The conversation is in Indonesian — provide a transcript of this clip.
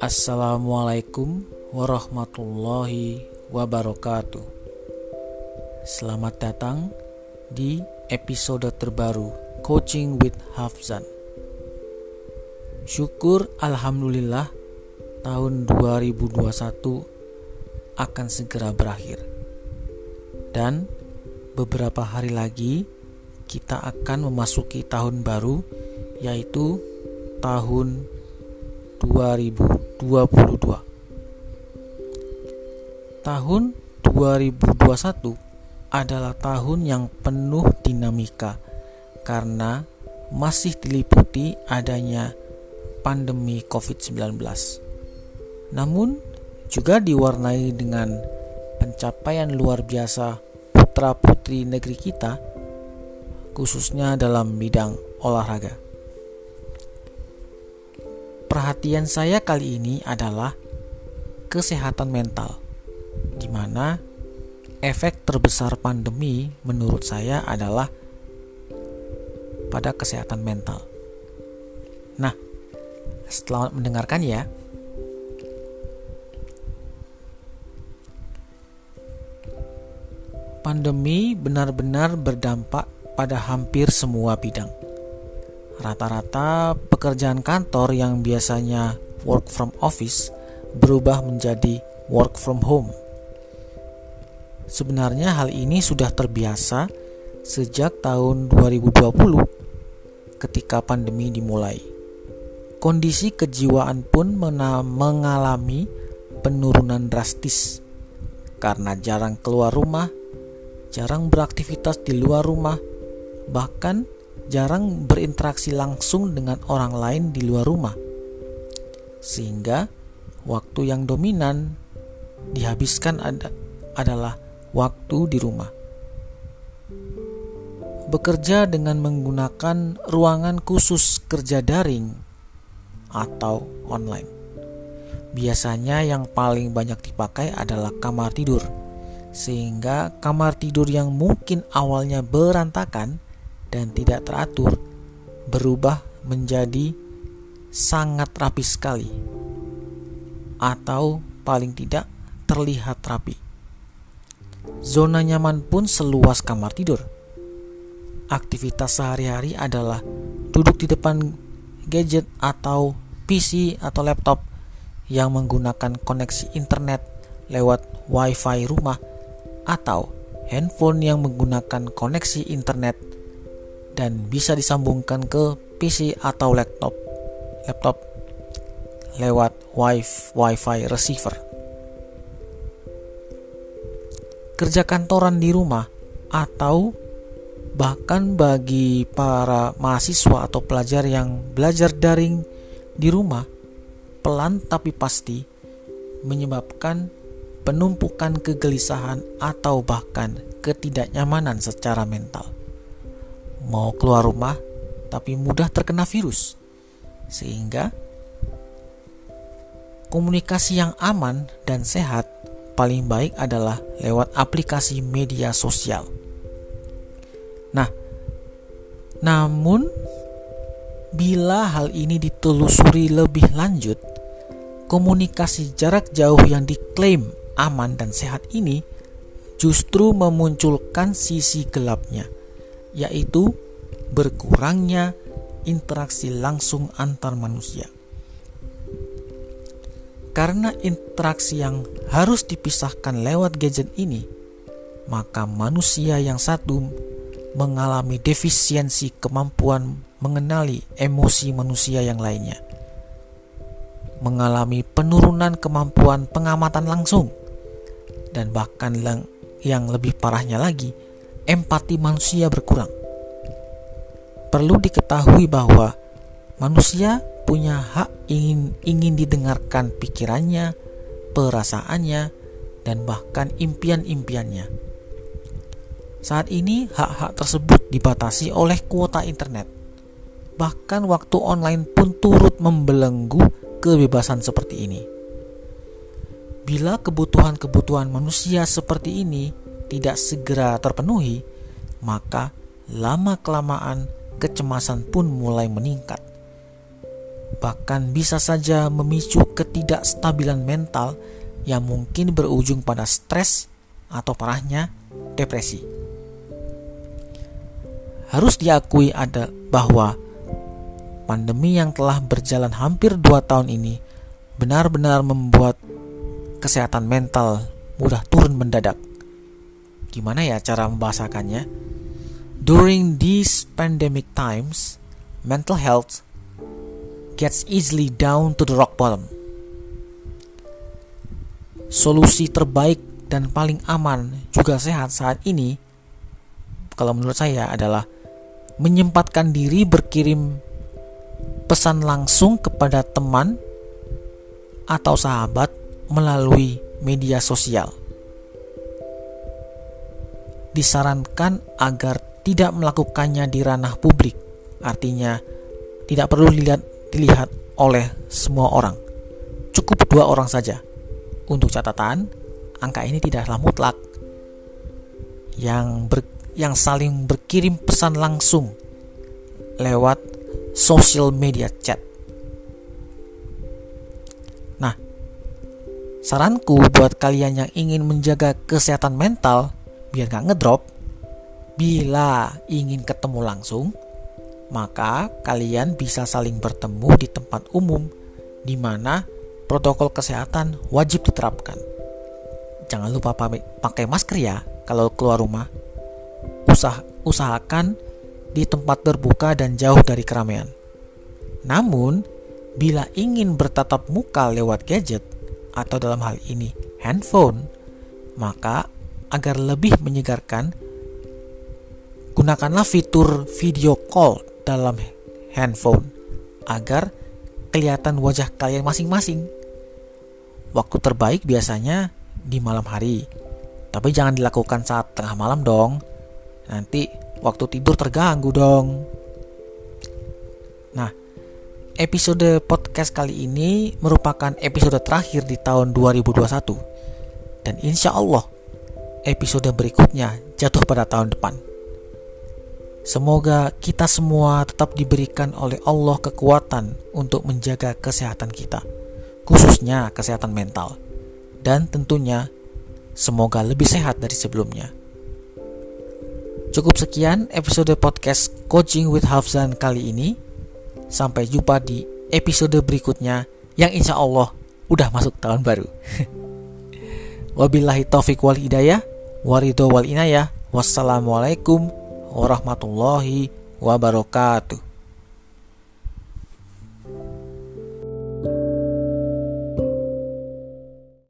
Assalamualaikum warahmatullahi wabarakatuh. Selamat datang di episode terbaru Coaching with Hafzan. Syukur alhamdulillah tahun 2021 akan segera berakhir. Dan beberapa hari lagi kita akan memasuki tahun baru yaitu tahun 2022. Tahun 2021 adalah tahun yang penuh dinamika karena masih diliputi adanya pandemi COVID-19. Namun juga diwarnai dengan pencapaian luar biasa putra-putri negeri kita khususnya dalam bidang olahraga perhatian saya kali ini adalah kesehatan mental, di mana efek terbesar pandemi menurut saya adalah pada kesehatan mental. Nah, setelah mendengarkan ya. Pandemi benar-benar berdampak pada hampir semua bidang Rata-rata pekerjaan kantor yang biasanya work from office berubah menjadi work from home. Sebenarnya hal ini sudah terbiasa sejak tahun 2020 ketika pandemi dimulai. Kondisi kejiwaan pun mengalami penurunan drastis karena jarang keluar rumah, jarang beraktivitas di luar rumah, bahkan jarang berinteraksi langsung dengan orang lain di luar rumah, sehingga waktu yang dominan dihabiskan ada, adalah waktu di rumah. Bekerja dengan menggunakan ruangan khusus kerja daring atau online. Biasanya yang paling banyak dipakai adalah kamar tidur, sehingga kamar tidur yang mungkin awalnya berantakan dan tidak teratur berubah menjadi sangat rapi sekali, atau paling tidak terlihat rapi. Zona nyaman pun seluas kamar tidur. Aktivitas sehari-hari adalah duduk di depan gadget atau PC atau laptop yang menggunakan koneksi internet lewat WiFi rumah atau handphone yang menggunakan koneksi internet dan bisa disambungkan ke PC atau laptop laptop lewat Wi-Fi receiver. Kerja kantoran di rumah atau bahkan bagi para mahasiswa atau pelajar yang belajar daring di rumah pelan tapi pasti menyebabkan penumpukan kegelisahan atau bahkan ketidaknyamanan secara mental mau keluar rumah tapi mudah terkena virus. Sehingga komunikasi yang aman dan sehat paling baik adalah lewat aplikasi media sosial. Nah, namun bila hal ini ditelusuri lebih lanjut, komunikasi jarak jauh yang diklaim aman dan sehat ini justru memunculkan sisi gelapnya yaitu berkurangnya interaksi langsung antar manusia. Karena interaksi yang harus dipisahkan lewat gadget ini, maka manusia yang satu mengalami defisiensi kemampuan mengenali emosi manusia yang lainnya, mengalami penurunan kemampuan pengamatan langsung, dan bahkan yang lebih parahnya lagi, empati manusia berkurang. Perlu diketahui bahwa manusia punya hak ingin ingin didengarkan pikirannya, perasaannya, dan bahkan impian-impiannya. Saat ini hak-hak tersebut dibatasi oleh kuota internet. Bahkan waktu online pun turut membelenggu kebebasan seperti ini. Bila kebutuhan-kebutuhan manusia seperti ini tidak segera terpenuhi, maka lama-kelamaan kecemasan pun mulai meningkat. Bahkan bisa saja memicu ketidakstabilan mental yang mungkin berujung pada stres atau parahnya depresi. Harus diakui ada bahwa pandemi yang telah berjalan hampir dua tahun ini benar-benar membuat kesehatan mental mudah turun mendadak. Gimana ya cara membahasakannya? During these pandemic times, mental health gets easily down to the rock bottom. Solusi terbaik dan paling aman juga sehat saat ini kalau menurut saya adalah menyempatkan diri berkirim pesan langsung kepada teman atau sahabat melalui media sosial. Disarankan agar tidak melakukannya di ranah publik, artinya tidak perlu dilihat, dilihat oleh semua orang. Cukup dua orang saja. Untuk catatan, angka ini tidaklah mutlak. Yang ber, yang saling berkirim pesan langsung lewat social media chat. Nah, saranku buat kalian yang ingin menjaga kesehatan mental biar gak ngedrop, bila ingin ketemu langsung, maka kalian bisa saling bertemu di tempat umum di mana protokol kesehatan wajib diterapkan. Jangan lupa pakai masker ya kalau keluar rumah. Usah, usahakan di tempat terbuka dan jauh dari keramaian. Namun, bila ingin bertatap muka lewat gadget atau dalam hal ini handphone, maka agar lebih menyegarkan, gunakanlah fitur video call dalam handphone agar kelihatan wajah kalian masing-masing. Waktu terbaik biasanya di malam hari, tapi jangan dilakukan saat tengah malam dong. Nanti waktu tidur terganggu dong. Nah, episode podcast kali ini merupakan episode terakhir di tahun 2021. Dan insya Allah, episode berikutnya jatuh pada tahun depan. Semoga kita semua tetap diberikan oleh Allah kekuatan untuk menjaga kesehatan kita, khususnya kesehatan mental, dan tentunya semoga lebih sehat dari sebelumnya. Cukup sekian episode podcast Coaching with Hafzan kali ini. Sampai jumpa di episode berikutnya yang insya Allah udah masuk tahun baru. Wabillahi taufiq wal hidayah, warido wal inayah. Wassalamualaikum warahmatullahi wabarakatuh.